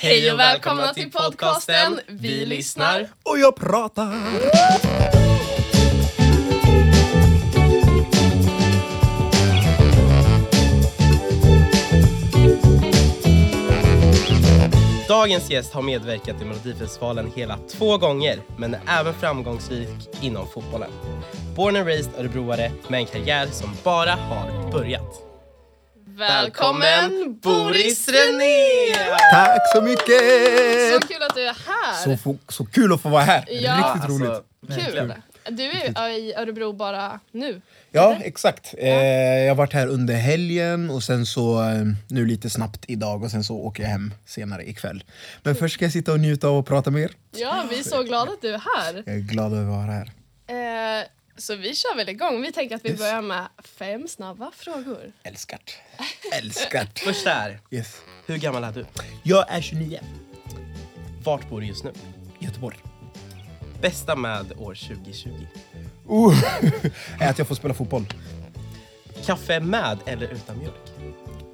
Hej och välkomna till podcasten Vi lyssnar. Och jag pratar. Dagens gäst har medverkat i Melodifestivalen hela två gånger, men är även framgångsrik inom fotbollen. Born and raised örebroare med en karriär som bara har börjat. Välkommen Boris René! Tack så mycket! Så kul att du är här! Så, få, så kul att få vara här. Ja, Riktigt alltså, roligt. kul! Du är i Örebro bara nu. Ja, exakt. Eh, jag har varit här under helgen och sen så eh, nu lite snabbt idag och sen så åker jag hem senare ikväll. Men först ska jag sitta och njuta och prata med er. Ja, vi är så glada att du är här. Jag är glad över att vara här. Eh, så vi kör väl igång. Vi tänker att vi Yes. börjar med fem snabba frågor. Älskat. Älskat. Första är, Yes. hur gammal är du? Jag är 29. Vart bor du just nu? Göteborg. Bästa med år 2020? Uh, är att jag får spela fotboll. Kaffe med eller utan mjölk?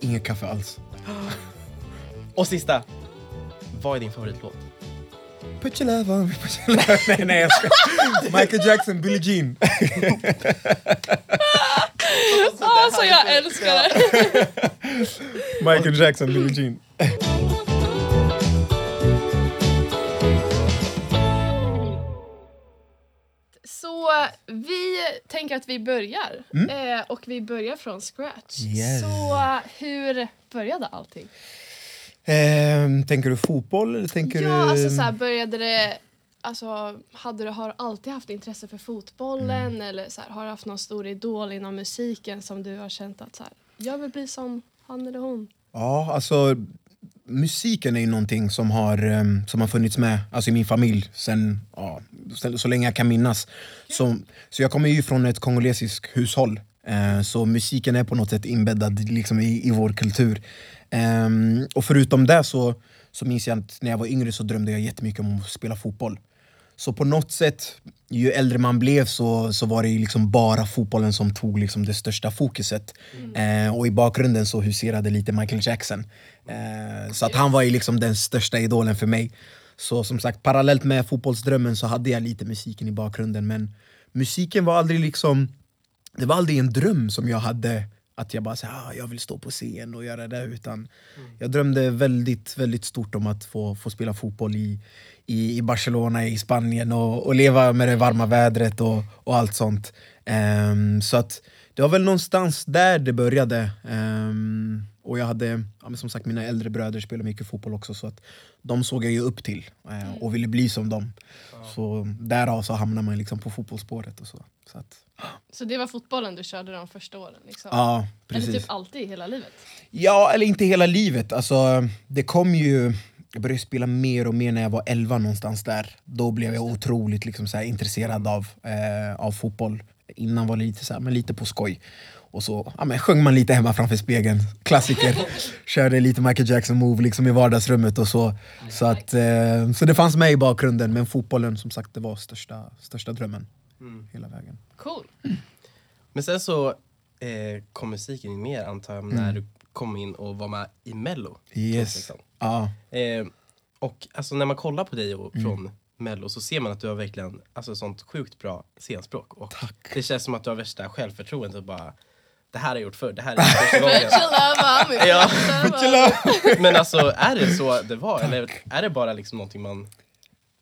Inget kaffe alls. Och sista, vad är din favoritlåt? Put your love on me, put your love... nej, nej, jag ska. Michael Jackson, Billie Jean. Alltså jag älskar det! Michael Jackson, Billie Jean. Så vi tänker att vi börjar. Eh, och vi börjar från scratch. Yes. Så hur började allting? Ehm, tänker du fotboll eller tänker Ja, du... alltså så här, började det... Alltså, hade du, har du alltid haft intresse för fotbollen Mm. eller så här, har du haft någon stor idol inom musiken som du har känt att så här, jag vill bli som han eller hon? Ja, alltså musiken är ju någonting som har, ehm, som har funnits med alltså, i min familj sen, ja, så länge jag kan minnas. Så, så jag kommer ju från ett kongolesiskt hushåll. Eh, så musiken är på något sätt inbäddad liksom, i, i vår kultur. Ehm, och förutom det så, så minns jag att när jag var yngre så drömde jag jättemycket om att spela fotboll. Så på något sätt, ju äldre man blev så, så var det liksom bara fotbollen som tog liksom det största fokuset. Eh, och i bakgrunden så huserade lite Michael Jackson. Eh, så att han var ju liksom den största idolen för mig. Så som sagt, parallellt med fotbollsdrömmen så hade jag lite musiken i bakgrunden. Men musiken var aldrig liksom... Det var aldrig en dröm som jag hade att jag bara så här, ah, jag vill stå på scen och göra det. Utan jag drömde väldigt, väldigt stort om att få, få spela fotboll i, i, i Barcelona, i Spanien och, och leva med det varma vädret och, och allt sånt. Ehm, så att det var väl någonstans där det började. Ehm, och jag hade, ja, men som sagt mina äldre bröder spelade mycket fotboll också så att de såg jag ju upp till eh, och ville bli som dem. Så därav så hamnade man liksom på fotbollsspåret och så. så att, Så det var fotbollen du körde de första åren? Liksom. ja, Eller precis. typ alltid i hela livet? Ja, eller inte hela livet. Alltså, det kom ju... Jag började spela mer och mer när jag var 11 någonstans där. Då blev jag otroligt liksom, så här, intresserad av, eh, av fotboll. Innan var det lite, så här, men lite på skoj. Och så ja, men sjöng man lite hemma framför spegeln. Klassiker. Körde lite Michael Jackson-move liksom, i vardagsrummet och så. Så, att, eh, så det fanns med i bakgrunden. Men fotbollen som sagt, det var största, största drömmen. Hela vägen. Cool. Men sen så eh, kom musiken in mer antar jag när du kom in och var med i Mello. Yes. 2016. Ja. Eh, och alltså när man kollar på dig och, från Mello så ser man att du har verkligen alltså, sånt sjukt bra scenspråk. Och Tack. Det känns som att du har värsta självförtroendet och bara det här har jag gjort förr, det här är första gången. Ja. Men alltså är det så det var eller är det bara liksom någonting man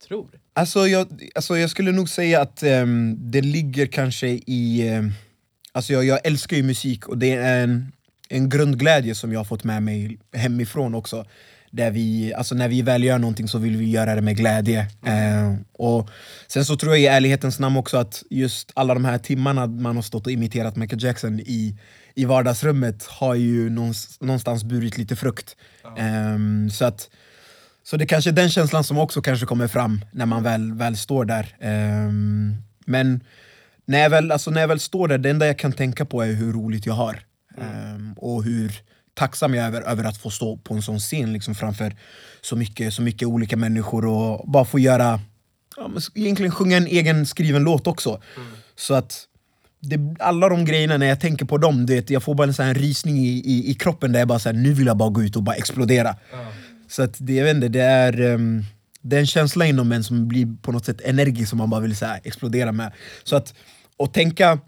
tror? Alltså jag, alltså jag skulle nog säga att ehm, det ligger kanske i... ehm, alltså jag, jag älskar ju musik och det är en, en grundglädje som jag har fått med mig hemifrån också. Där vi, alltså när vi väl gör någonting så vill vi göra det med glädje. Eh, och sen så tror jag i ärlighetens namn också att just alla de här timmarna man har stått och imiterat Michael Jackson i, i vardagsrummet har ju någonstans, burit lite frukt. Ehm, så att så det kanske är den känslan som också kanske kommer fram när man väl, väl står där. Ehm, men när jag, väl, alltså när jag väl står där, det enda jag kan tänka på är hur roligt jag har. Ehm, och hur tacksam jag är över, över att få stå på en sån scen liksom, framför så mycket, så mycket olika människor och bara få göra, ja, egentligen sjunga en egen skriven låt också. Så att det, alla de grejerna, när jag tänker på dem, du vet, jag får bara en sån här rysning i, i, i kroppen där jag bara så här, nu vill jag bara gå ut och bara explodera. Så att det, jag vet inte, det är, um, det är en känsla inom en som blir på något sätt energisk som man bara vill så här, explodera med. Så att, och tänka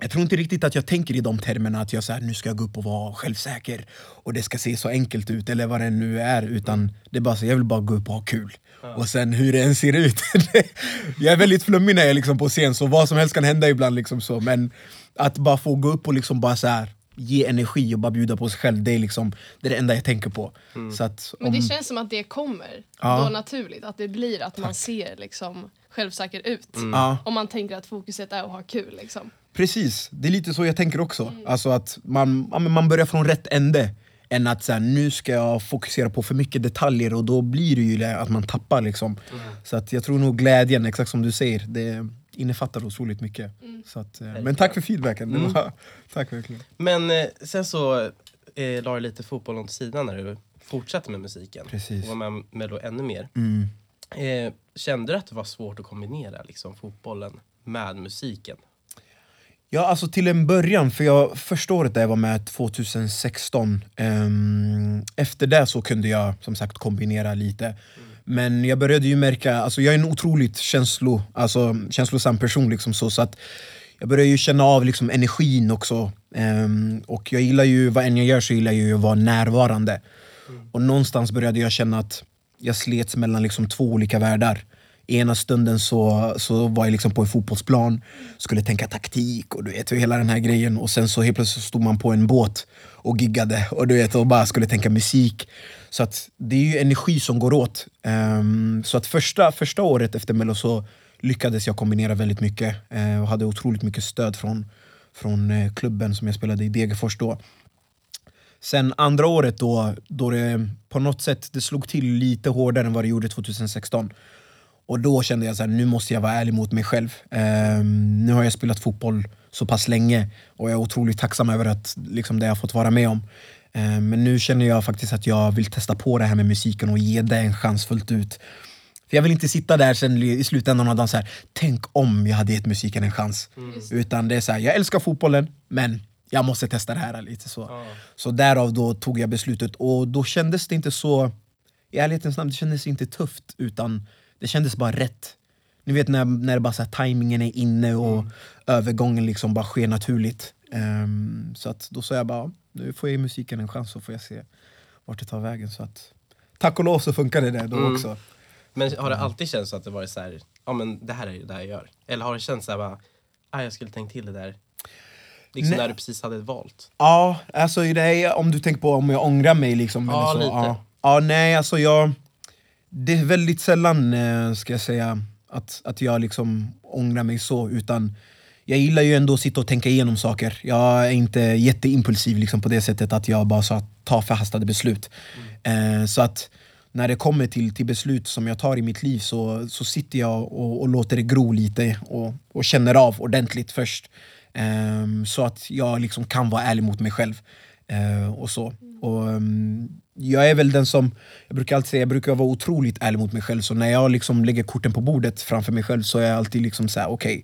jag tror inte riktigt att jag tänker i de termerna att jag så här, nu ska jag gå upp och vara självsäker och det ska se så enkelt ut eller vad det nu är utan det är bara så, jag vill bara gå upp och ha kul. Ja. Och sen hur det än ser ut. jag är väldigt flummig när jag är liksom på scen så vad som helst kan hända ibland. Liksom så. Men att bara få gå upp och liksom bara så här, ge energi och bara bjuda på sig själv, det är, liksom, det, är det enda jag tänker på. Mm. Så att, om... Men det känns som att det kommer ja. då naturligt, att det blir att Tack. man ser liksom självsäker ut. Mm. Ja. Om man tänker att fokuset är att ha kul. Liksom. Precis, det är lite så jag tänker också. Mm. Alltså att man, man börjar från rätt ände. Än att så här, nu ska jag fokusera på för mycket detaljer och då blir det ju att man tappar. Liksom. Mm. Så att jag tror nog glädjen, exakt som du säger, det innefattar otroligt mycket. Mm. Så att, eh, men tack för feedbacken. Mm. Var, tack verkligen. Men eh, sen så eh, la du lite fotboll åt sidan när du fortsatte med musiken. Precis. Och var med, med då ännu mer. Mm. Eh, kände du att det var svårt att kombinera liksom, fotbollen med musiken? Ja, alltså till en början, för jag första året där jag var med 2016 um, Efter det så kunde jag som sagt kombinera lite mm. Men jag började ju märka, alltså jag är en otroligt känslo, alltså, känslosam person liksom så, så att jag började ju känna av liksom energin också um, Och jag gillar ju, vad än jag gör så gillar jag ju att vara närvarande mm. Och någonstans började jag känna att jag slets mellan liksom två olika världar Ena stunden så, så var jag liksom på en fotbollsplan, skulle tänka taktik och du vet, hela den här grejen. Och sen så helt plötsligt stod man på en båt och giggade och du vet, och bara skulle tänka musik. Så att det är ju energi som går åt. Um, så att första, första året efter Mello så lyckades jag kombinera väldigt mycket uh, och hade otroligt mycket stöd från, från uh, klubben som jag spelade i Degerfors då. Sen andra året då, då det på något sätt det slog till lite hårdare än vad det gjorde 2016 och då kände jag att nu måste jag vara ärlig mot mig själv. Um, nu har jag spelat fotboll så pass länge och jag är otroligt tacksam över att, liksom, det jag fått vara med om. Um, men nu känner jag faktiskt att jag vill testa på det här med musiken och ge det en chans fullt ut. För jag vill inte sitta där sen i slutändan och så här, tänk om jag hade gett musiken en chans. Mm. Utan det är så här, jag älskar fotbollen men jag måste testa det här lite så. Mm. Så därav då tog jag beslutet och då kändes det inte så, i ärlighetens namn, det kändes inte tufft utan det kändes bara rätt. Ni vet när, när bara så här, tajmingen är inne och mm. övergången liksom bara sker naturligt. Um, så att då sa jag bara, nu får jag musiken en chans så får jag se vart det tar vägen. Så att, tack och lov så funkade det då mm. också. Men har det alltid känts så att det varit så här, ja men det här är det jag gör? Eller har det känts så här bara, ah, jag skulle tänkt till det där? Liksom nej. när du precis hade valt? Ja, alltså det om du tänker på om jag ångrar mig liksom. Ja, så, lite. Ja. ja, nej alltså jag det är väldigt sällan, eh, ska jag säga, att, att jag liksom ångrar mig så. Utan jag gillar ju ändå att sitta och tänka igenom saker. Jag är inte jätteimpulsiv liksom på det sättet att jag bara så tar förhastade beslut. Mm. Eh, så att när det kommer till, till beslut som jag tar i mitt liv så, så sitter jag och, och låter det gro lite och, och känner av ordentligt först. Eh, så att jag liksom kan vara ärlig mot mig själv. Eh, och så. Och, um, jag är väl den som, jag brukar alltid säga, jag brukar vara otroligt ärlig mot mig själv. Så när jag liksom lägger korten på bordet framför mig själv så är jag alltid liksom så okej, okay,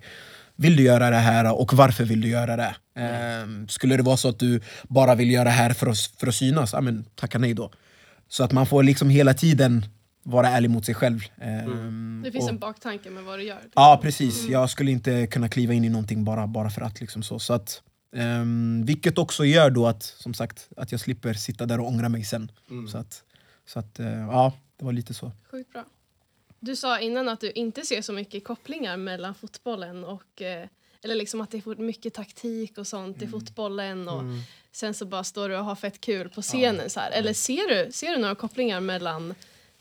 vill du göra det här och varför vill du göra det? Mm. skulle det vara så att du bara vill göra det här för att, för att synas, ja, men tacka nej då. Så att man får liksom hela tiden vara ärlig mot sig själv. Mm. det finns och, en baktanke med vad du gör. Ja precis, mm. jag skulle inte kunna kliva in i någonting bara, bara för att. Liksom så. så att Um, vilket också gör då att, som sagt, att jag slipper sitta där och ångra mig sen. Mm. Så att, så att uh, ja, det var lite så. Sjukt bra. Du sa innan att du inte ser så mycket kopplingar mellan fotbollen och eh, eller liksom att det är mycket taktik och sånt mm. i fotbollen och mm. sen så bara står du och har fett kul på scenen ja. så här. Eller ser du, ser du några kopplingar mellan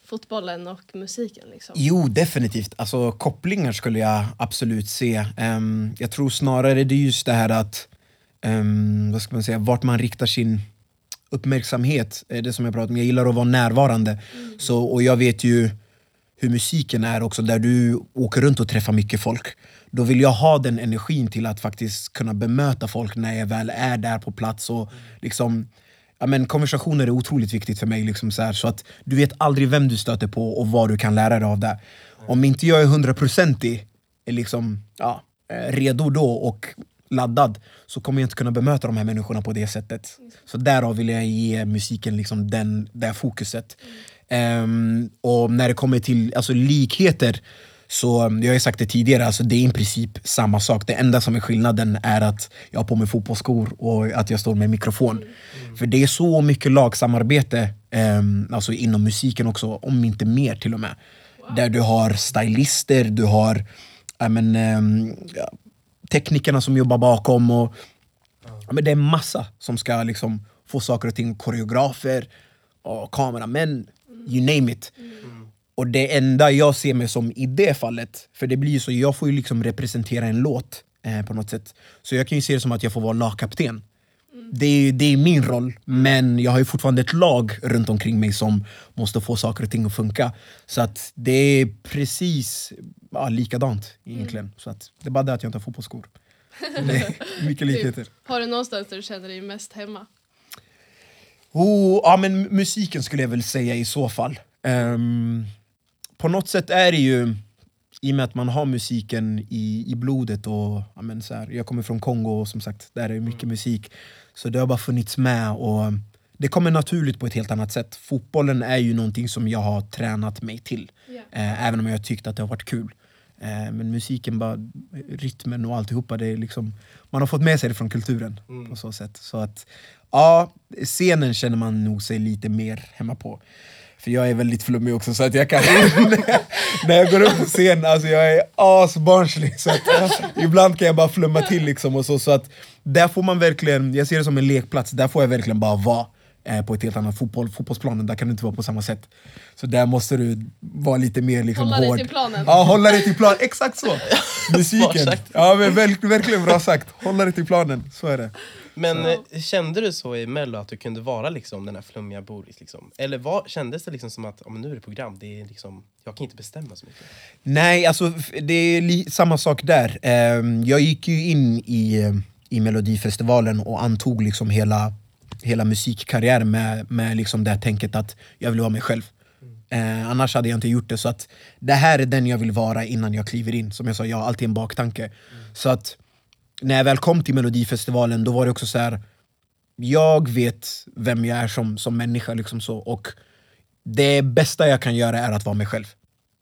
fotbollen och musiken? Liksom? Jo, definitivt. Alltså, kopplingar skulle jag absolut se. Um, jag tror snarare det är just det här att um, vad ska man säga, vart man riktar sin uppmärksamhet. Det som jag pratar om. Jag gillar att vara närvarande. Mm. Så, och jag vet ju hur musiken är också, där du åker runt och träffar mycket folk. Då vill jag ha den energin till att faktiskt kunna bemöta folk när jag väl är där på plats. Och liksom, ja, men konversationer är otroligt viktigt för mig. Liksom så, här, så att Du vet aldrig vem du stöter på och vad du kan lära dig av det. Om inte jag är hundraprocentig eh, liksom, ja, eh, redo då och laddad så kommer jag inte kunna bemöta de här människorna på det sättet. Så därav vill jag ge musiken liksom den, det fokuset. Ehm, och när det kommer till alltså, likheter, så jag har sagt det tidigare, alltså, det är i princip samma sak. Det enda som är skillnaden är att jag har på mig fotbollsskor och att jag står med mikrofon. För det är så mycket lagsamarbete ehm, alltså inom musiken också, om inte mer till och med. Där du har stylister, du har ja, men, ehm, ja, teknikerna som jobbar bakom. Och, ja, men det är massa som ska liksom få saker och ting, koreografer, och kameramän, you name it. Och det enda jag ser mig som i det fallet, för det blir ju så, jag får ju liksom representera en låt eh, på något sätt. Så jag kan ju se det som att jag får vara lagkapten. Det är, det är min roll, men jag har ju fortfarande ett lag runt omkring mig som måste få saker och ting att funka. Så att det är precis ja, likadant egentligen. Så att det är bara det att jag inte har fotbollsskor. Mycket likheter. Har du någonstans där du känner dig mest hemma? Oh, ja, men musiken skulle jag väl säga i så fall. Ehm, på något sätt är det ju, i och med att man har musiken i, i blodet och ja, men så här, jag kommer från Kongo och som sagt, där är det mycket musik. Så det har bara funnits med och det kommer naturligt på ett helt annat sätt. Fotbollen är ju någonting som jag har tränat mig till. Ja. Eh, även om jag tyckt att det har varit kul. Eh, men musiken, bara, rytmen och alltihopa, det är liksom, man har fått med sig det från kulturen på så sätt. Så att, ja, scenen känner man nog sig lite mer hemma på. För jag är väldigt flummig också så att jag kan När jag går upp på scen, alltså jag är asbarnslig så att ibland kan jag bara flumma till liksom och så, så att där får man verkligen, jag ser det som en lekplats, där får jag verkligen bara vara eh, på ett helt annat fotboll, fotbollsplanen, där kan du inte vara på samma sätt. Så där måste du vara lite mer liksom Hålla dig hård. till planen. Ja, hålla dig till planen, exakt så! Musiken. Ja, men verk, verkligen bra sagt. Hålla dig till planen, så är det. Men eh, kände du så i Mello att du kunde vara liksom den här flummiga Boris? Liksom? Eller var, kändes det liksom som att men nu är det program, det är liksom, jag kan inte bestämma så mycket? Nej, alltså det är samma sak där. Ehm, jag gick ju in i, eh, i Melodifestivalen och antog liksom hela, hela musikkarriären med, med liksom det här tänket att jag vill vara mig själv. Eh, annars hade jag inte gjort det. Så att det här är den jag vill vara innan jag kliver in. Som jag sa, jag har alltid en baktanke. Så att när jag väl kom till Melodifestivalen då var det också så här. Jag vet vem jag är som, som människa liksom så. Och det bästa jag kan göra är att vara mig själv.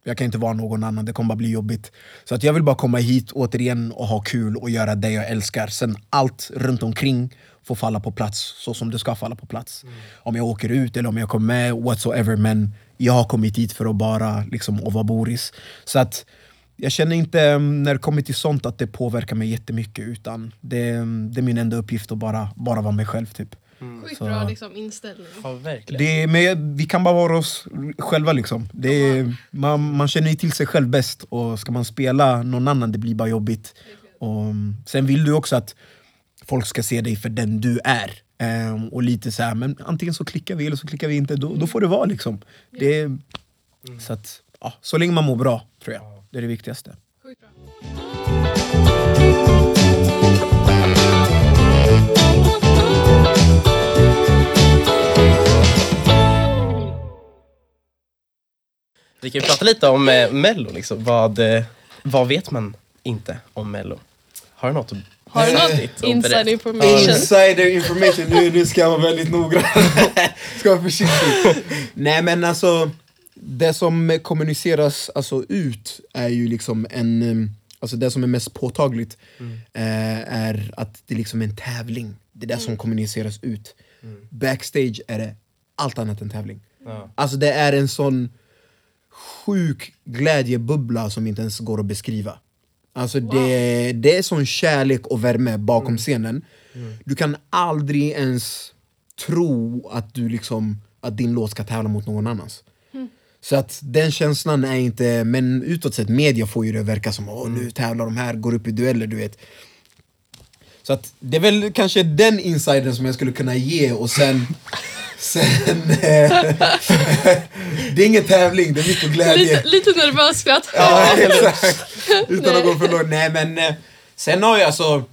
Jag kan inte vara någon annan, det kommer bara bli jobbigt. Så att jag vill bara komma hit återigen och ha kul och göra det jag älskar. Sen allt runt omkring får falla på plats så som det ska falla på plats. Om jag åker ut eller om jag kommer med, whatsoever. Men jag har kommit hit för att bara liksom, vara Boris. Så att jag känner inte mm, när det kommer till sånt att det påverkar mig jättemycket. Utan det, det är min enda uppgift att bara, bara vara mig själv. Typ. Sjukt Så- bra liksom, inställning. Ja, verkligen. Det är, men vi kan bara vara oss själva liksom. Det man, man känner ju till sig själv bäst och ska man spela någon annan det blir bara jobbigt. Och, mm, sen vill du också att folk ska se dig för den du är. Ehm, och lite så här, men antingen så klickar vi eller så klickar vi inte. Då, då får det vara liksom. Det är, så, att, ja, så länge man mår bra tror jag. Det är det viktigaste. Vi kan ju prata lite om eh, Mello. Liksom. Vad, eh, vad vet man inte om Mello? Har du något att Har du något Viktigt att inside berätta. information? Insider information, nu, nu ska jag vara väldigt noggrann. ska vara försiktig. Nej men alltså, det som kommuniceras alltså, ut är ju liksom en... um, Alltså det som är mest påtagligt eh, är att det liksom är en tävling. Det är det som kommuniceras ut. Backstage är det allt annat än tävling. Ja. Alltså det är en sån sjuk glädjebubbla som inte ens går att beskriva. Alltså det, det är sån kärlek och värme bakom scenen. Du kan aldrig ens tro att, du liksom, att din låt ska tävla mot någon annans. Så att den känslan är inte, men utåt sett, media får ju det att verka som åh nu tävlar de här, går upp i dueller, du vet. Så att det är väl kanske den insidern som jag skulle kunna ge och sen Sen... eh, det är ingen tävling, det är mycket glädje. Lite, lite nervös skratt. Ja, exakt. Utan att gå för långt. Nej men eh, sen har ju alltså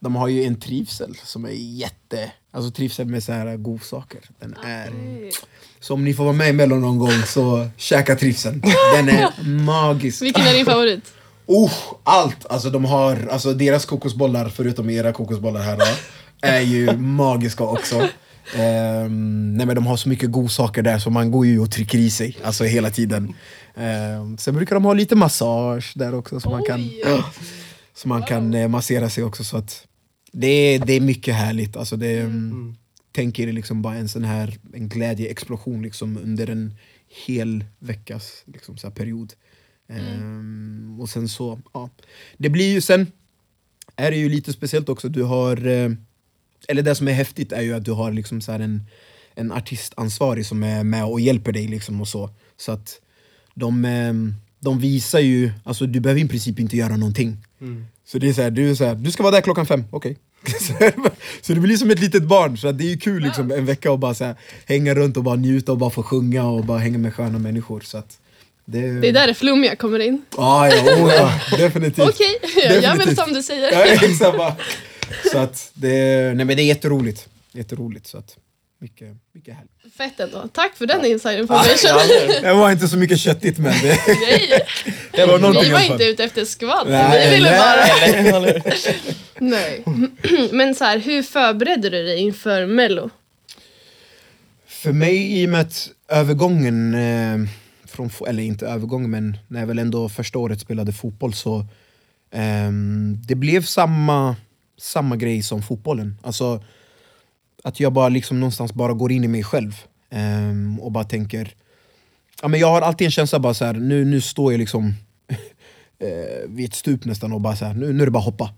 De har ju en trivsel som är jätte Alltså trivsel med så här godsaker Den är Okej. Så om ni får vara med i Mello någon gång så käka trivseln Den är magisk Vilken är din favorit? Oh, allt! Alltså de har, alltså deras kokosbollar förutom era kokosbollar här då Är ju magiska också Ehm, nej men de har så mycket godsaker där så man går ju och trycker i sig alltså hela tiden. Ehm, sen brukar de ha lite massage där också så man kan, så man kan eh, massera sig också. Så att det, är, det är mycket härligt. Alltså det, mm. Tänk er liksom bara en sån här en glädjeexplosion liksom under en hel veckas liksom, så period. Ehm, och sen så, ja. Det blir ju sen, är det ju lite speciellt också, du har eh, eller det som är häftigt är ju att du har liksom så här en, en artistansvarig som är med och hjälper dig. Liksom och så. så att de, eh, de visar ju, alltså du behöver i princip inte göra någonting. Så det är så här, du, är så här, du ska vara där klockan fem, okej. Så, så det blir som ett litet barn, så det är ju kul liksom, en vecka att bara så här, hänga runt och bara njuta och bara få sjunga och bara hänga med sköna människor. Så att det, Det är där det flummiga kommer in. Ah, ja, oh, ja, definitivt. Okej, jag gör väl som du säger. Ja, exakt, bara. Så att det, nej men det är jätteroligt. Jätteroligt. Så att, mycket, mycket härligt. Fett ändå. Tack för den inside information. Det var inte så mycket köttigt men det, Nej, det var någonting vi var inte ute efter skvaller. Nej, Vi ville nej. bara... Nej. Men så här, hur förberedde du dig inför mello? För mig i och med att övergången, eh, från, eller inte övergången men när jag väl ändå första året spelade fotboll så ehm, det blev samma, samma grej som fotbollen. Alltså att jag bara liksom någonstans bara går in i mig själv ehm, och bara tänker ja, men Jag har alltid en känsla bara så här, nu, nu står jag liksom eh, vid ett stup nästan och bara så här, nu, nu är det bara hoppa.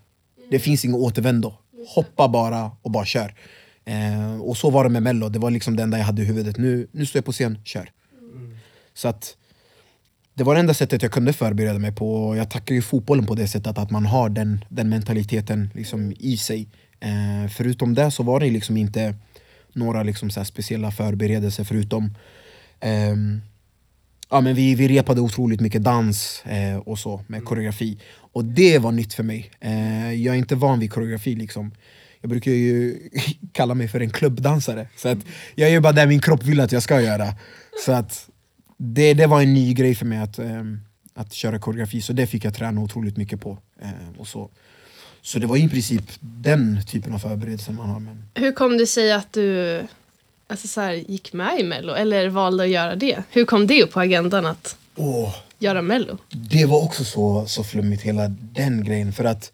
Det finns inget återvändo. Hoppa bara och bara kör. Eh, och så var det med mello, det var liksom det enda jag hade i huvudet. Nu, nu står jag på scen, kör. Så att det var det enda sättet jag kunde förbereda mig på. Och Jag tackar ju fotbollen på det sättet att man har den, den mentaliteten liksom i sig. Eh, förutom det så var det liksom inte några liksom så speciella förberedelser förutom ehm, ja, men vi, vi repade otroligt mycket dans eh, och så med koreografi. Och det var nytt för mig. Eh, jag är inte van vid koreografi. Liksom. Jag brukar ju kalla mig för en klubbdansare. Så att jag gör bara det min kropp vill att jag ska göra. Så att det, det var en ny grej för mig att, ehm, att köra koreografi. Så det fick jag träna otroligt mycket på. Eh, och så. så det var i princip den typen av förberedelser man har. Men Hur kom det sig att du alltså så här, gick med i mello eller valde att göra det? Hur kom det upp på agendan att åh, göra mello? Det var också så, så flummigt, hela den grejen. För att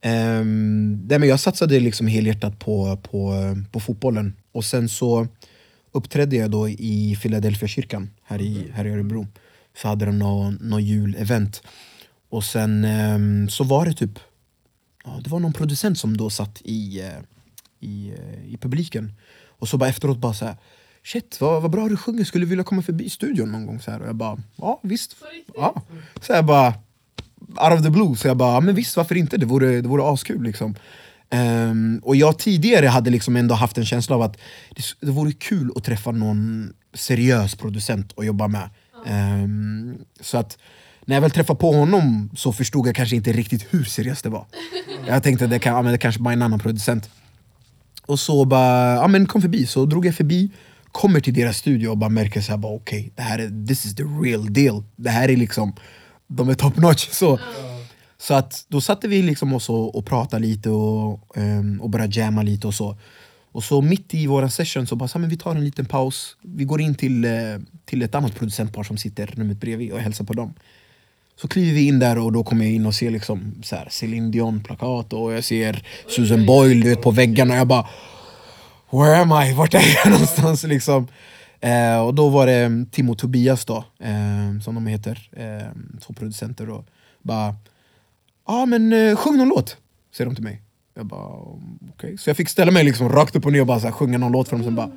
ehm, nej, men Jag satsade liksom helhjärtat på, på, på fotbollen. Och sen så uppträdde jag då i Philadelphia kyrkan här i, här i Örebro. Så hade de någon, någon julevent. Och sen ehm, så var det typ ja, Det var någon producent som då satt i, eh, i, eh, i publiken. Och så bara efteråt bara så här Shit, vad, vad bra du sjunger, skulle du vilja komma förbi studion någon gång? Så här. Och jag bara, ja visst. Ja. Så jag bara, out of the blue, så jag bara, ja, men visst varför inte? Det vore, det vore askul liksom. Ehm, och jag tidigare hade liksom ändå haft en känsla av att det, det vore kul att träffa någon seriös producent och jobba med. Ehm, så att när jag väl träffade på honom så förstod jag kanske inte riktigt hur seriöst det var. Jag tänkte att det, kan, ja, det kanske bara är en annan producent. Och så bara, ja men kom förbi. Så drog jag förbi, kommer till deras studio och bara märker så här, bara okej, det här är, this is the real deal. Det här är liksom, de är top notch. Så, så att då satte vi liksom oss och, och pratade lite och, um, och började jamma lite och så. Och så mitt i våra session så bara, så här, men vi tar en liten paus. Vi går in till, eh, till ett annat producentpar som sitter rummet bredvid och hälsar på dem. Så kliver vi in där och då kommer jag in och ser liksom så här Céline Dion-plakat och jag ser Susan Boyle du vet, på väggarna och jag bara Where am I? Vart är jag någonstans? Liksom. Eh, och då var det Timo Tim och Tobias då, eh, som de heter, eh, två producenter. Och bara, ah, men eh, sjung någon låt, säger de till mig. Jag bara, okej. Så jag fick ställa mig liksom rakt upp och ner och bara så här, sjunga någon låt för dem. Sen bara,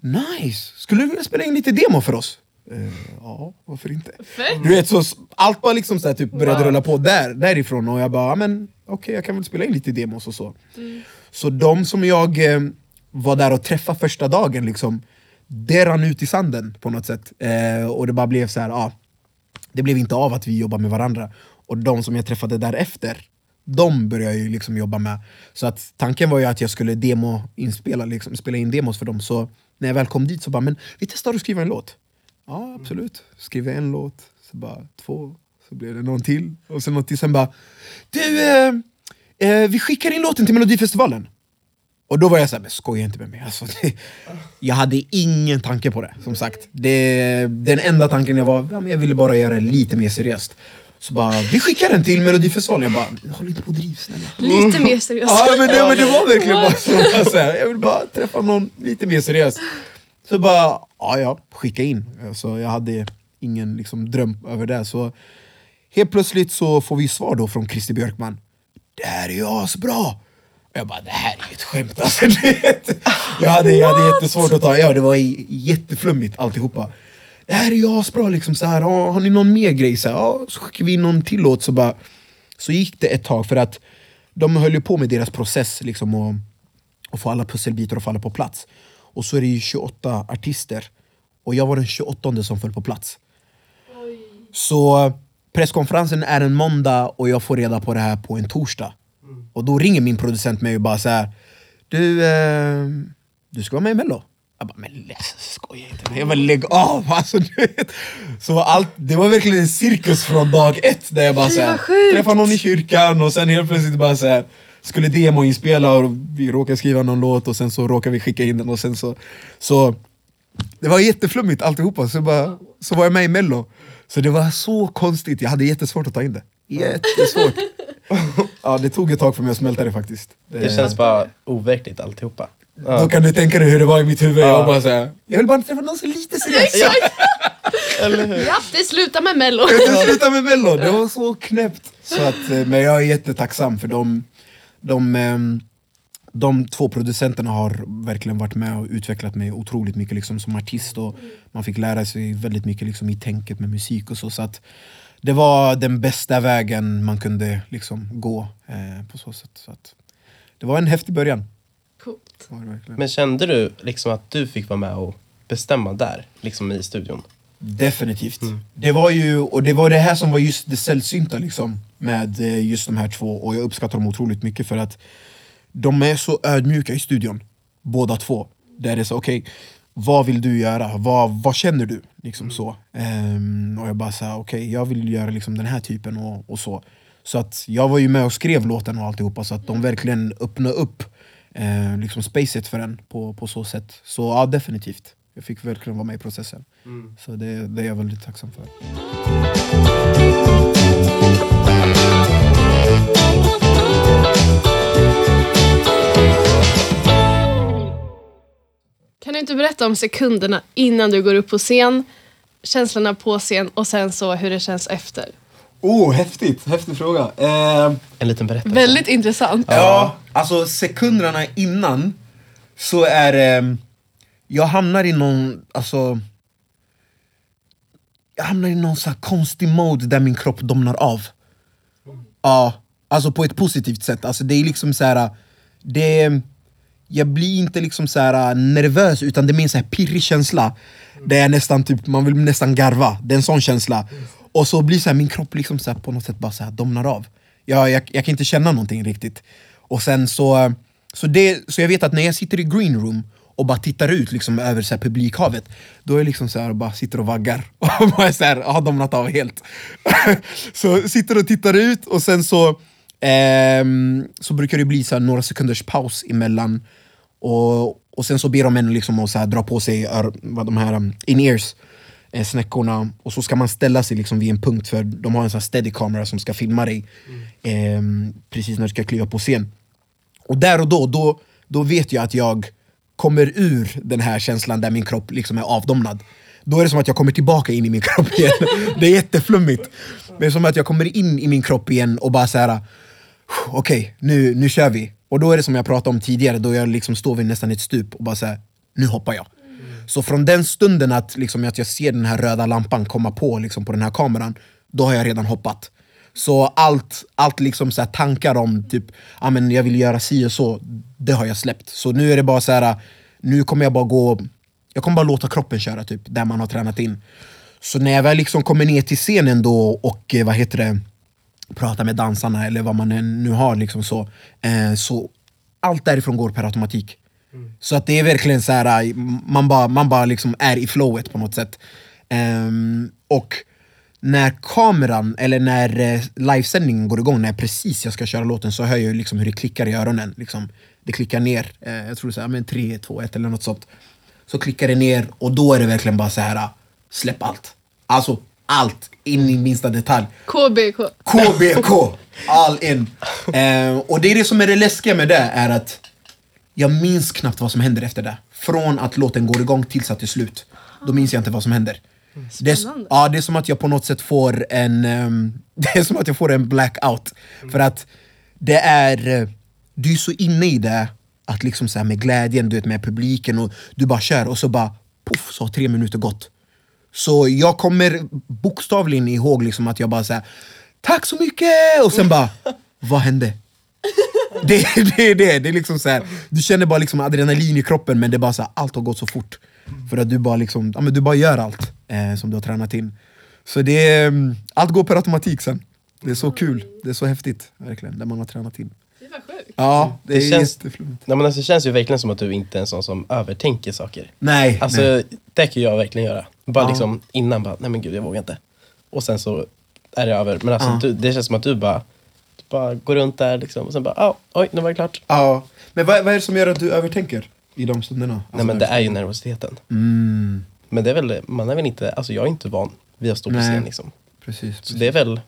nice! Skulle du vilja spela in lite demo för oss? Eh, ja, varför inte? Fett! Du vet, så allt bara liksom så här, typ började rulla på där, därifrån och jag bara, men okej jag kan väl spela in lite demos och så. Så de som jag eh, var där och träffade första dagen, liksom, det rann ut i sanden på något sätt. Eh, och det bara blev så här, ja, det blev inte av att vi jobbade med varandra. Och de som jag träffade därefter, de började jag ju liksom jobba med. Så att tanken var ju att jag skulle demo inspela, liksom, spela in demos för dem. Så när jag väl kom dit så bara, men vi testar att skriva en låt. Ja absolut, skriver en låt, så bara två, så blev det någon till. Och sen någon till, sen bara, du, eh, eh, vi skickar in låten till Melodifestivalen. Och då var jag såhär, men skoja inte med mig. Alltså, det, jag hade ingen tanke på det, som sagt. Det, den enda tanken jag var, ja, men jag ville bara göra det lite mer seriöst. Så bara, vi skickar den till Melodifestivalen. Jag bara, håll inte på och driv snälla. Lite mer seriöst. Ja men det, men det var verkligen bara så. så här, jag vill bara träffa någon lite mer seriös. Så bara, ja ja, skicka in. Så jag hade ingen liksom, dröm över det. Så helt plötsligt så får vi svar då från Christer Björkman. Det här är ju asbra! Jag bara, det här är ju ett skämt alltså. Jag hade, jag hade jättesvårt att ta, ja det var jätteflummigt alltihopa. Det här är ju asbra liksom, så här, ja, har ni någon mer grej? Så, här, ja, så skickar vi in någon till låt så bara Så gick det ett tag för att de höll ju på med deras process liksom och, och få alla pusselbitar att falla på plats. Och så är det ju 28 artister och jag var den 28 som föll på plats. Så presskonferensen är en måndag och jag får reda på det här på en torsdag. Och då ringer min producent mig och bara så här. Du, eh, du ska vara med i mello. Jag bara, men skoja inte med mig. Jag bara, lägg av! Alltså, du vet. Så allt, det var verkligen en cirkus från dag ett. Där jag bara så här, vad sjukt. träffade någon i kyrkan och sen helt plötsligt bara så här, skulle demoinspela och vi råkade skriva någon låt och sen så råkade vi skicka in den och sen så... så det var jätteflummigt alltihopa, så, bara, så var jag med i mello. Så det var så konstigt, jag hade jättesvårt att ta in det. Jättesvårt. ja, det tog ett tag för mig att smälta det faktiskt. Det känns bara overkligt alltihopa. Ja. Då kan du tänka dig hur det var i mitt huvud. Jag, var bara så här, jag vill bara träffa någon som är lite seriös. Eller hur? Ja, det slutar med mello. Jag sluta med mello, det var så knäppt. Så att, eh, men jag är jättetacksam för de, de, ehm, de två producenterna har verkligen varit med och utvecklat mig otroligt mycket liksom, som artist. Och man fick lära sig väldigt mycket liksom, i tänket med musik och så. så att, det var den bästa vägen man kunde liksom, gå eh, på så sätt. Så att, det var en häftig början. Coolt. Var det verkligen. Men kände du liksom att du fick vara med och bestämma där, liksom i studion? Definitivt. Det var ju, och det var det här som var just det sällsynta liksom, med eh, just de här två, och jag uppskattar dem otroligt mycket för att de är så ödmjuka i studion, båda två. Där det är så, okej, vad vill du göra? Vad, vad känner du? Liksom så. Ehm, och jag bara sa, okej, jag vill göra liksom den här typen och, och så. Så att jag var ju med och skrev låten och alltihopa, så att de verkligen öppnade upp eh, liksom spacet för den på, på så sätt. Så ja, definitivt. Jag fick verkligen vara med i processen. Så det, det är jag väldigt tacksam för. Kan du inte berätta om sekunderna innan du går upp på scen, känslorna på scen och sen så hur det känns efter? Oh, häftigt! Häftig fråga. Eh, En liten berättelse. Väldigt intressant. ja, alltså sekunderna innan så är det... jag hamnar i någon, alltså... Jag hamnar i någon så här konstig mode där min kropp domnar av. Ja, alltså på ett positivt sätt. Alltså det är liksom så här... Det, jag blir inte liksom så här nervös utan det är mer en så här pirrig känsla. Där jag nästan typ, man vill nästan garva, det är en sån känsla. Och så blir så här, min kropp liksom så här, på något sätt bara så här domnar av. Jag, jag, jag kan inte känna någonting riktigt. Och sen så, så, det, så jag vet att när jag sitter i green room och bara tittar ut liksom över så här publikhavet Då är jag liksom så här och bara sitter och vaggar och bara så här, har domnat av helt Så sitter och tittar ut och sen så eh, Så brukar det bli så här några sekunders paus emellan och, och sen så ber de en liksom att så här dra på sig vad de här um, in-ears eh, snäckorna och så ska man ställa sig liksom vid en punkt för de har en sån steady kamera som ska filma dig ehm, precis när du ska kliva på scen och där och då, då, då vet jag att jag kommer ur den här känslan där min kropp liksom är avdomnad. Då är det som att jag kommer tillbaka in i min kropp igen. Det är jätteflummigt. Men det är som att jag kommer in i min kropp igen och bara så här. okej, nu, nu kör vi. Och då är det som jag pratade om tidigare, då jag liksom står vid nästan ett stup och bara här, nu hoppar jag. Så från den stunden att, liksom, att jag ser den här röda lampan komma på liksom, på den här kameran, då har jag redan hoppat. Så allt, allt liksom så här tankar om typ, ah, men jag vill göra si och så, det har jag släppt. Så nu är det bara så här, nu kommer jag bara gå, jag kommer bara låta kroppen köra typ, där man har tränat in. Så när jag väl liksom kommer ner till scenen då och eh, vad heter det, pratar med dansarna eller vad man nu har liksom så, eh, så allt därifrån går per automatik. Så att det är verkligen så här, man bara, man bara liksom är i flowet på något sätt. Ehm, och när kameran, eller när eh, livesändningen går igång, när precis jag ska köra låten så hör jag liksom hur det klickar i öronen. Liksom. det klickar ner. Eh, jag tror det är så här, men 3, 2, 1 eller något sånt. Så klickar det ner och då är det verkligen bara så här, släpp allt. Alltså allt, in i minsta detalj. KBK. KBK, all in. Eh, och det är det som är det läskiga med det, är att jag minns knappt vad som händer efter det. Från att låten går igång tills att det är slut. Då minns jag inte vad som händer. Det är, ja, det är som att jag på något sätt får en ehm, Det är som att jag får en blackout. För att det är eh, Du är så inne i det att liksom så med glädjen, du vet med publiken och du bara kör och så bara poff så har tre minuter gått. Så jag kommer bokstavligen ihåg liksom att jag bara säger Tack så mycket! Och sen bara Vad hände? Det, det är det, det är liksom så här, du känner bara liksom adrenalin i kroppen men det är bara så här, allt har gått så fort. För att du bara, liksom, ja, men du bara gör allt eh, som du har tränat in. Så det är, mm, allt går per automatik sen. Det är så kul, det är så häftigt verkligen, det man har tränat in. Det var sjukt. Ja, det, Det är känns- jätteflummigt. Nej, men alltså, det känns ju verkligen som att du inte är en sån som övertänker saker. Nej, Alltså nej. det kan jag verkligen göra. Bara Ja. liksom innan bara, nej men gud jag vågar inte. Och sen så är det över. Men alltså Ja. du, det känns som att du bara, bara går runt där liksom och sen bara, ah, oj nu var det klart. Ja. Men vad, vad är det som gör att du övertänker i de stunderna? Alltså, nej men det är ju nervositeten. Mm, Men det är väl, man är väl inte, alltså jag är inte van vid att stå på scen liksom. precis. Så precis. det är väl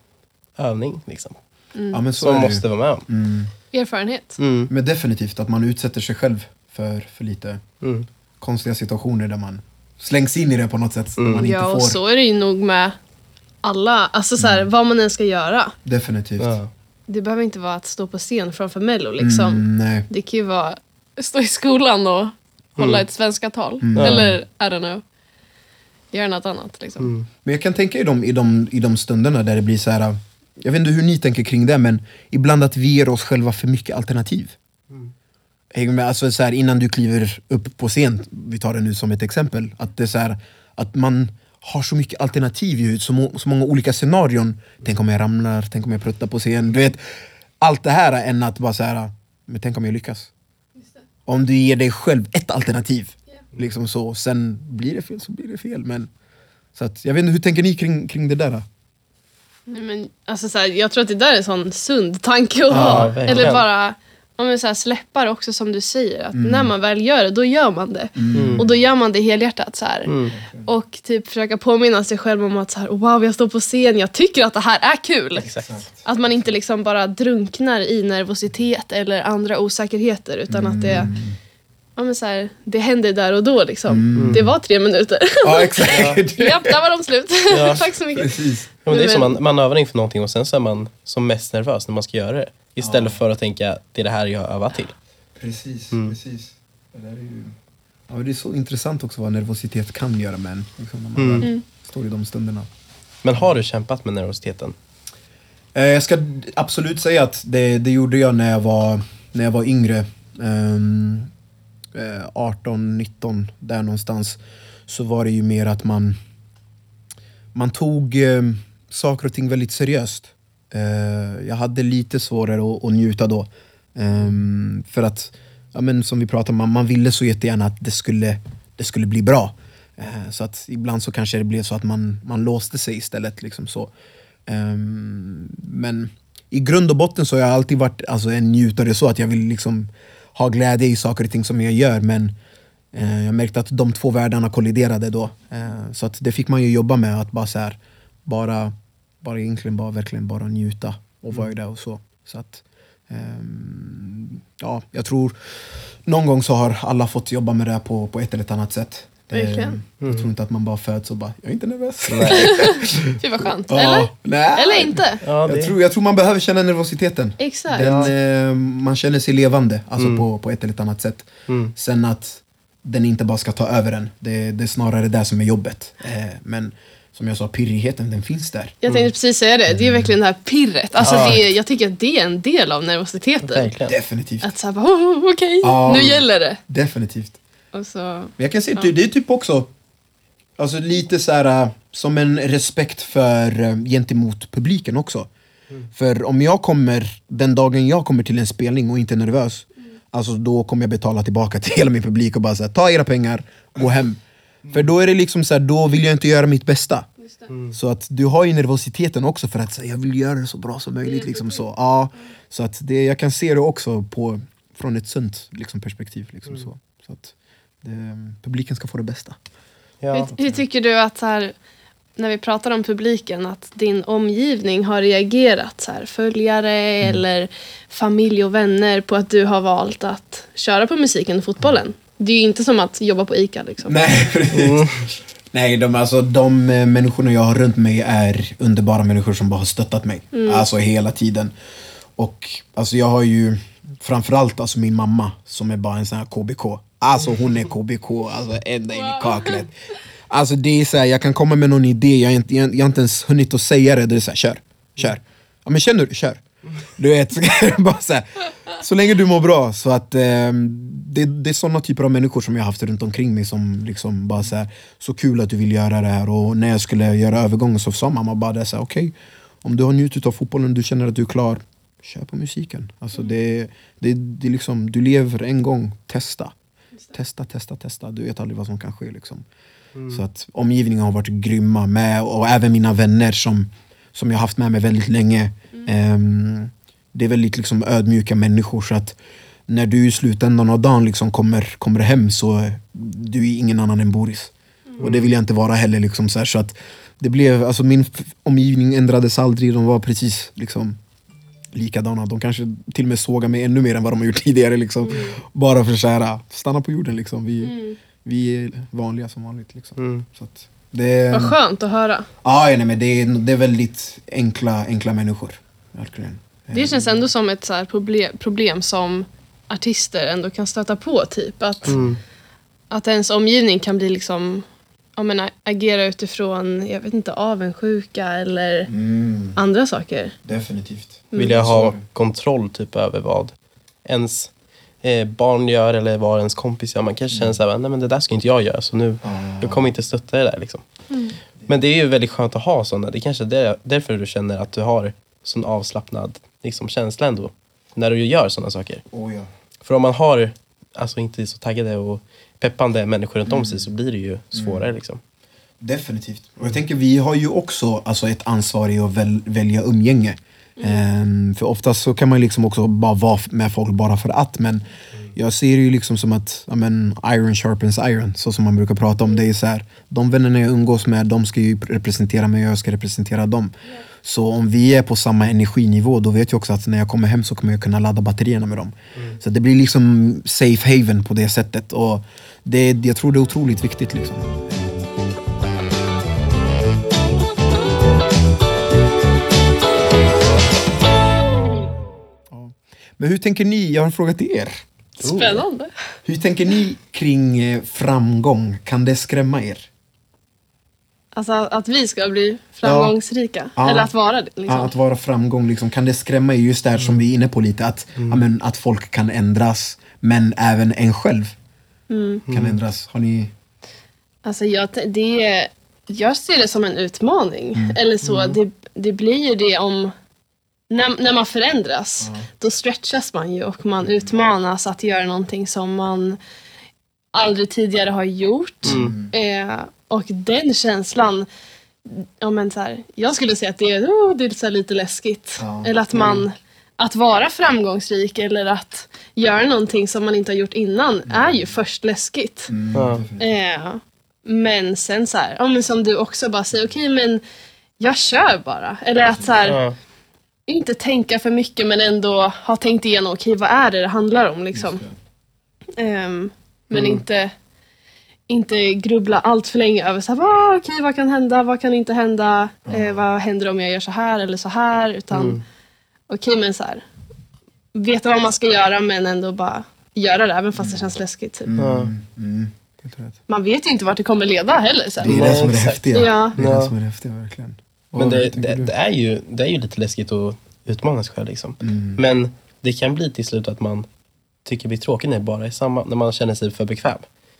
övning liksom. ja, men så Som måste vara med om. Mm. Erfarenhet. Mm. Men definitivt att man utsätter sig själv för, för lite Mm. konstiga situationer där man slängs in i det på något sätt. Mm. Man inte Ja, får. och så är det ju nog med alla. Alltså så här, vad man än ska göra. Definitivt. Ja. Det behöver inte vara att stå på scen framför Mello liksom. Mm, nej. Det kan ju vara stå i skolan och hålla Mm. ett svenska tal. Mm. Eller, I don't know. Göra något annat liksom. Mm. Men jag kan tänka i de, i, de, i de stunderna där det blir så här. Jag vet inte hur ni tänker kring det, men ibland att vi ger oss själva för mycket alternativ. Med? Alltså så här, innan du kliver upp på scen, vi tar det nu som ett exempel, att det är så här, att man har så mycket alternativ i huvudet, så, må, så många olika scenarion. Tänk om jag ramlar, tänk om jag pruttar på scen. Du vet, allt det här än att bara så här, men tänk om jag lyckas. Om du ger dig själv ett alternativ, liksom så, sen blir det fel så blir det fel. Men, så att, jag vet inte, hur tänker ni kring, kring det där? Då? Nej, men, alltså, så här, jag tror att det där är en sån sund tanke att Ja, ha. Eller bara ja, men, så här, släppa det också som du säger. Att När man väl gör det, då gör man det. Och då gör man det helhjärtat. Så här. Mm. Och typ försöka påminna sig själv om att så här, wow, jag står på scen, jag tycker att det här är kul. Exakt. Att man inte liksom bara drunknar i nervositet eller andra osäkerheter utan att det, ja, men så här, det händer där och då. Liksom. Det var tre minuter. Ja exakt! Japp, där var de slut. Ja. Tack så mycket. Precis. Ja, men det är Men- som man, man övar inför någonting och sen så är man som mest nervös när man ska göra det. Istället för att tänka, det är det här jag har övat till. Precis, Mm. precis. Det, där är ju... ja, det är så intressant också vad nervositet kan göra med en. Liksom, när man Mm. väl står i de stunderna. Men har du kämpat med nervositeten? Eh, jag ska absolut säga att det, det gjorde jag när jag var, när jag var yngre. Eh, 18, 19, där någonstans. Så var det ju mer att man, man tog eh, saker och ting väldigt seriöst. Eh, jag hade lite svårare att, att njuta då. Ehm, för att, ja, men som vi pratade om, man, man ville så jättegärna att det skulle, det skulle bli bra. Eh, så att ibland så kanske det blev så att man, man låste sig istället. Liksom så. Ehm, men i grund och botten så har jag alltid varit alltså, en njutare så att jag vill liksom ha glädje i saker och ting som jag gör. Men eh, jag märkte att de två världarna kolliderade då. Eh, så att det fick man ju jobba med, att bara så här, bara, bara egentligen bara verkligen bara njuta och vara där och så. så att, ehm, ja, jag tror någon gång så har alla fått jobba med det här på, på ett eller ett annat sätt. Verkligen. Ehm, Jag tror inte att man bara föds och bara, jag är inte nervös. Fy vad skönt. Ja, Eller? nej. Eller inte? Ja, det... Jag tror, jag tror man behöver känna nervositeten. Exakt. Den, eh, man känner sig levande alltså Mm. på, på ett eller ett annat sätt. Mm. Sen att den inte bara ska ta över en. Det, det är snarare det som är jobbet. Eh, men som jag sa, pirrigheten den finns där. Jag tänkte precis säga det. Det är verkligen det här pirret. Alltså Ja. det, jag tycker att det är en del av nervositeten. Verkligen. Definitivt. Att såhär, oh, okej, Ja. nu gäller det. Definitivt. Och så, Men jag kan säga att det, är typ också alltså lite så här äh, som en respekt för äh, gentemot publiken också. För om jag kommer, den dagen jag kommer till en spelning och inte är nervös, alltså då kommer jag betala tillbaka till hela min publik och bara säga ta era pengar, gå hem. För då är det liksom så här, då vill jag inte göra mitt bästa. Så att du har ju nervositeten också för att säga jag vill göra det så bra som möjligt. Liksom så. Ja, så att det, jag kan se det också på från ett sunt liksom, perspektiv. Liksom, så. Så att det, publiken ska få det bästa. Ja. Hur, hur tycker du att så här, när vi pratar om publiken att din omgivning har reagerat, så här, följare Mm. eller familj och vänner på att du har valt att köra på musiken och fotbollen? Det är ju inte som att jobba på ICA liksom. Nej, precis. Nej, de, alltså, de eh, människorna jag har runt mig är underbara människor som bara har stöttat mig. Alltså hela tiden. Och alltså, jag har ju framförallt alltså, min mamma som är bara en sån här KBK. Alltså hon är KBK, alltså ända in i kaklet. Alltså det är så här, jag kan komma med någon idé, jag har inte, jag, jag har inte ens hunnit att säga det. Det är så här, kör, kör. Ja men känner du, kör. Du vet, bara så, här, så länge du mår bra. Så att eh, det, det är såna typer av människor som jag haft runt omkring mig som liksom bara så här, så kul att du vill göra det här. Och när jag skulle göra övergången så sa mamma bara det okej, om du har njutit av fotbollen, du känner att du är klar, kör på musiken. Alltså det, det, det är liksom, du lever en gång, testa. Testa, testa, testa. Du vet aldrig vad som kan ske. Liksom. Så att omgivningen har varit grymma med och även mina vänner som, som jag har haft med mig väldigt länge. Ehm, det är väldigt liksom, ödmjuka människor så att när du i slutändan av dagen liksom kommer, kommer hem så du är ingen annan än Boris. Och det vill jag inte vara heller. Liksom, så här, så att det blev, alltså, min omgivning ändrades aldrig, de var precis liksom, likadana. De kanske till och med sågar mig ännu mer än vad de har gjort tidigare. Liksom. Bara för att här, stanna på jorden. Liksom. Vi, vi är vanliga som vanligt. Liksom. Mm. Så att det, Vad skönt att höra. ja, nej, men det, är, det är väldigt enkla, enkla människor. Verkligen. Det känns ändå som ett så här problem, problem som artister ändå kan stöta på. Typ. Att, Mm. att ens omgivning kan bli liksom jag menar, agera utifrån jag vet inte, avundsjuka eller Mm, andra saker. definitivt. Vill jag ha kontroll typ över vad ens eh, barn gör eller vad ens kompis gör. Man kanske känner såhär, nej men det där ska inte jag göra så nu, jag kommer inte stötta det där liksom. Men det är ju väldigt skönt att ha sådana. Det är kanske är därför du känner att du har sån avslappnad liksom, känsla ändå. När du gör sådana saker. Oh, ja. För om man har alltså inte så taggade och peppande människor runt om sig så blir det ju svårare liksom. Definitivt. Och jag tänker vi har ju också alltså, ett ansvar i att väl, välja umgänge. Ehm, för oftast så kan man liksom också bara vara med folk bara för att. Men jag ser det ju liksom som att men, iron sharpens iron, så som man brukar prata om. Det är så här, de vännerna jag umgås med, de ska ju representera mig och jag ska representera dem. Så om vi är på samma energinivå, då vet jag också att när jag kommer hem så kommer jag kunna ladda batterierna med dem. Så det blir liksom safe haven på det sättet. Och det, jag tror det är otroligt viktigt. Liksom. Men hur tänker ni? Jag har en fråga till er. Spännande. Hur tänker ni kring eh, framgång? Kan det skrämma er? Alltså att vi ska bli framgångsrika. Ja. Eller att vara det. Liksom. Ja, att vara framgång, liksom, kan det skrämma er? Just där som vi är inne på lite, att, ja, men, att folk kan ändras, men även en själv kan ändras. Har ni... Alltså jag, det, är- jag ser det som en utmaning. Eller så, det, det blir ju det om... När, när man förändras, då stretchas man ju och man utmanas att göra någonting som man aldrig tidigare har gjort. Eh, och den känslan, ja, men så här, jag skulle säga att det är, oh, det är så här lite läskigt. Ja. Eller att man, att vara framgångsrik eller att göra någonting som man inte har gjort innan är ju först läskigt. Ja. Eh, men sen så här, ja, men som du också bara säger, okej men jag kör bara. Eller att så här, Ja. inte tänka för mycket men ändå ha tänkt igenom, okej vad är det det handlar om liksom. Ehm, men inte, inte grubbla allt för länge över så här, vad, okej, vad kan hända, vad kan inte hända, eh, vad händer om jag gör så här eller så här. Utan okej men så här, veta vad man ska göra men ändå bara göra det även fast det känns läskigt. Typ. Mm, rätt. Man vet ju inte vart det kommer leda heller Det sen. är det som är det häftiga. Ja. Det är det som är det häftiga, verkligen. Men det, det, det, är ju, det är ju lite läskigt att utmana sig själv. Liksom. Mm. Men det kan bli till slut att man tycker det blir tråkigt när, det bara är samma, när man känner sig för bekväm.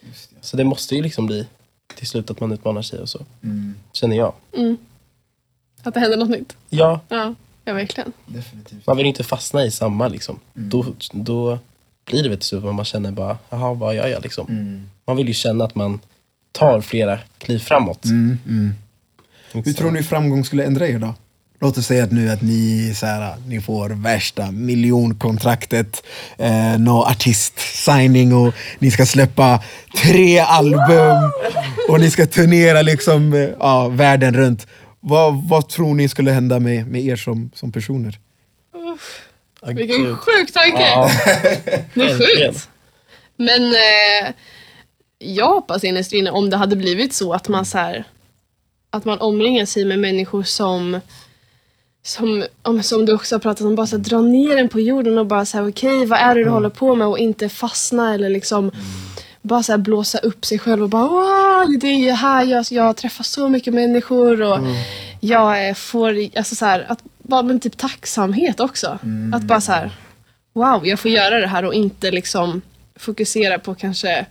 Just det. Så det måste ju liksom bli till slut att man utmanar sig och så. Mm, Känner jag. Mm. Att det händer något nytt. Ja, Ja, ja verkligen. definitivt. man vill inte fastna i samma liksom. Mm. Då, då blir det väl till slut att man känner bara, jaha vad gör jag liksom? Mm. Man vill ju känna att man tar flera kliv framåt. Mm, mm. Hur tror ni framgång skulle ändra er då? Låt oss säga att nu att ni, så här, ni får värsta miljonkontraktet, eh, no artist-signing och ni ska släppa tre album och ni ska turnera liksom, eh, ja, världen runt. Vad, vad tror ni skulle hända med, med er som, som personer? Vilken sjuk tanke! Ja, det är sjukt. Men eh, jag hoppas innerst inne om det hade blivit så att man så här, att man omringar sig med människor som som, om- som du också har pratat om, bara så här, dra ner den på jorden och bara säga okej, vad är det du håller på med? Och inte fastna eller liksom bara så här, blåsa upp sig själv och bara wow, det är ju här jag, jag träffar så mycket människor och jag eh, får, alltså så här, att bara med typ tacksamhet också. Att bara så här, wow, jag får göra det här och inte liksom fokusera på kanske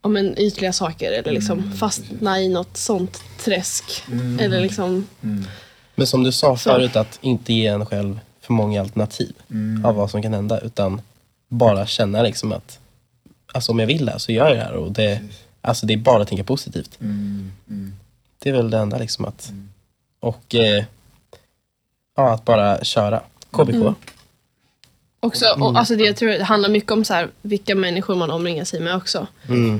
om en ytliga saker eller liksom fastna i något sånt träsk. Eller liksom, Men som du sa förut, att inte ge en själv för många alternativ av vad som kan hända. Utan bara känna liksom att alltså om jag vill det här så gör jag det här. Och det, alltså det är bara att tänka positivt. Det är väl det enda liksom att... Och eh, ja, att bara köra. KBK. också, och, alltså det, jag tror det handlar mycket om så här, vilka människor man omringar sig med också.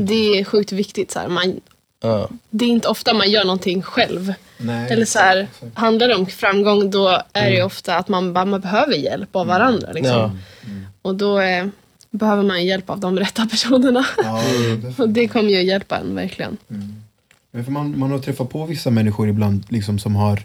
Det är sjukt viktigt. Så här, man, Ja. det är inte ofta man gör någonting själv. Nej, Eller så här, handlar det om framgång då är det ju ofta att man, man behöver hjälp av varandra. Liksom. Ja. Och då eh, behöver man hjälp av de rätta personerna. Ja, Och det kommer ju hjälpa en verkligen. Men för man, man har träffat på vissa människor ibland liksom som har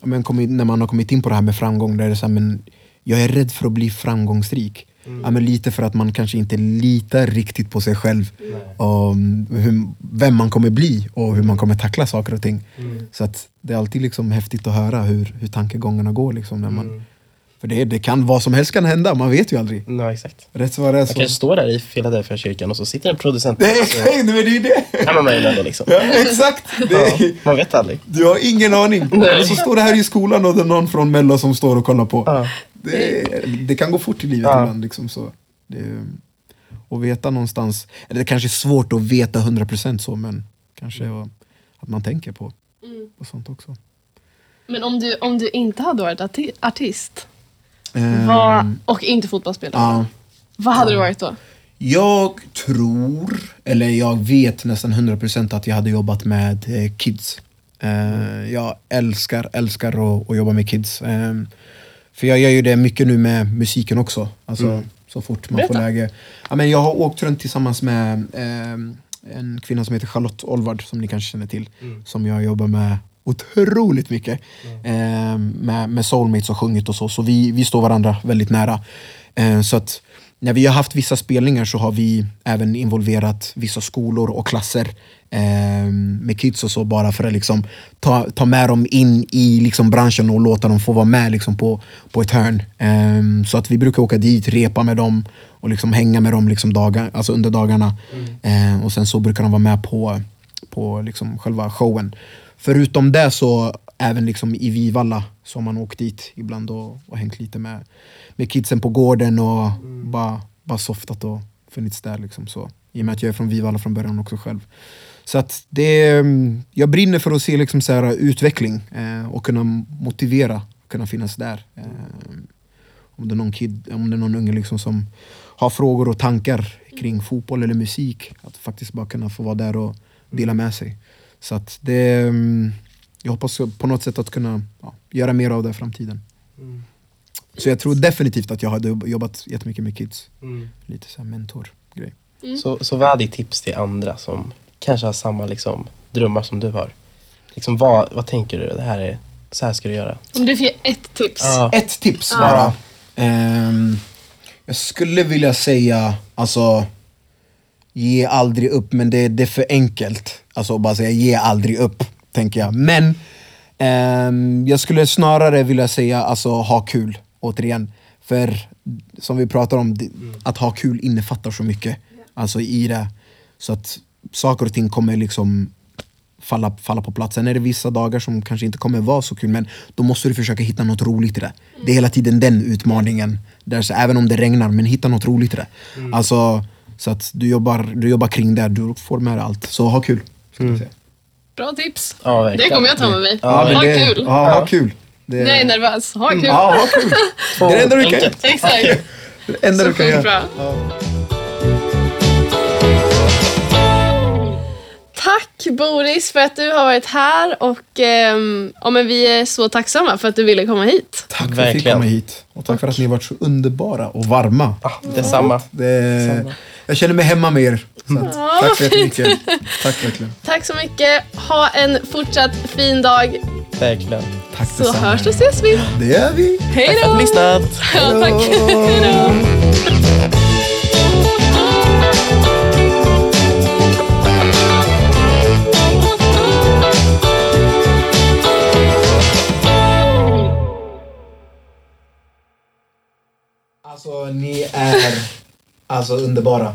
ja, men kommit, när man har kommit in på det här med framgång, där det är så här, men jag är rädd för att bli framgångsrik. Ja, men lite för att man kanske inte litar riktigt på sig själv. Om hur, vem man kommer bli och hur man kommer tackla saker och ting. Så att det är alltid liksom häftigt att höra hur, hur tankegångarna går. Liksom, när man, För det, det kan, vad som helst kan hända, man vet ju aldrig. ja, exakt. Rätt svar är så. kanske står där i Philadelphia kyrkan och så sitter en producent Nej, så exakt, men det är ju det! kan man ändå liksom. Ja, exakt! Det Ja, man vet aldrig. Du har ingen aning. Eller så står det här i skolan och det är någon från Mello som står och kollar på. Ja. Det, det kan gå fort i livet Ja. ibland. Liksom, så. Det, och veta någonstans, eller det kanske är svårt att veta 100% så men kanske vad- att man tänker på, på sånt också. Men om du, om du inte hade varit arti- artist Ehm, vad, och inte fotbollsspelare, ja. vad hade du varit då? Jag tror, eller jag vet nästan 100% att jag hade jobbat med eh, kids. Eh, jag älskar, älskar att, att jobba med kids. Eh, för jag gör ju det mycket nu med musiken också. Alltså, Så fort man får Berätta. läge. Ja, men jag har åkt runt tillsammans med eh, en kvinna som heter Charlotte Olvard, som ni kanske känner till. Som jag jobbar med otroligt mycket. Eh, med, med soulmates och sjungit och så. Så vi, vi står varandra väldigt nära. Eh, så att när vi har haft vissa spelningar så har vi även involverat vissa skolor och klasser eh, med kids och så bara för att liksom ta, ta med dem in i liksom branschen och låta dem få vara med liksom på, på ett hörn. Eh, så att vi brukar åka dit, repa med dem och liksom hänga med dem liksom dagar, alltså under dagarna. Eh, och sen så brukar de vara med på, på liksom själva showen. Förutom det så även liksom i Vivalla så har man åkt dit ibland och, och hängt lite med, med kidsen på gården och bara, bara softat och funnits där. Liksom så. I och med att jag är från Vivalla från början också själv. Så att det, mm, jag brinner för att se liksom så här utveckling eh, och kunna motivera, kunna finnas där. Eh, om det är någon kid, om det är någon unge liksom som har frågor och tankar kring fotboll eller musik. Att faktiskt bara kunna få vara där och dela med sig. Så att det, mm, jag hoppas på något sätt att kunna ja, göra mer av det i framtiden. Så jag tror definitivt att jag hade jobbat jättemycket med kids. Lite så här mentor-grej. Så, så vad är ditt tips till andra som kanske har samma liksom, drömmar som du har? Liksom, vad, vad tänker du? Det här är, så här ska du göra. Om du får ge ett tips. Ja. Ett tips bara. Ehm, jag skulle vilja säga, alltså, ge aldrig upp, men det, det är för enkelt. Alltså bara säga ge aldrig upp, tänker jag. Men ehm, jag skulle snarare vilja säga, alltså ha kul, återigen. För som vi pratar om, att ha kul innefattar så mycket. Alltså i det. Så att saker och ting kommer liksom falla, falla på plats. Sen är det vissa dagar som kanske inte kommer vara så kul men då måste du försöka hitta något roligt i det. Det är hela tiden den utmaningen. Där, så, även om det regnar, men hitta något roligt i det. Alltså, så att du jobbar, du jobbar kring det, du får med dig allt. Så ha kul. Ska jag säga. Bra tips. Ja, Det kommer jag ta med mig. Ja, ha det, kul. Ja, ha kul. Det, Jag är nervös. Ha kul. Ja, ha kul. Det är det enda du kan göra. Exakt. Det enda Så du kan göra. bra. Tack Boris för att du har varit här och ehm, ja, men vi är så tacksamma för att du ville komma hit. Tack för att jag fick komma hit. Och tack för att ni har varit så underbara och varma. Ah, detsamma. Det, jag känner mig hemma med er. Så att, Ja, tack så jättemycket. Tack verkligen. Tack så mycket. Ha en fortsatt fin dag Verkligen. Tack så detsamma. hörs och ses vi. Det gör vi. Hej Tack för att då! ni lyssnat. Ja, tack. Hej då! Alltså, ni är alltså underbara.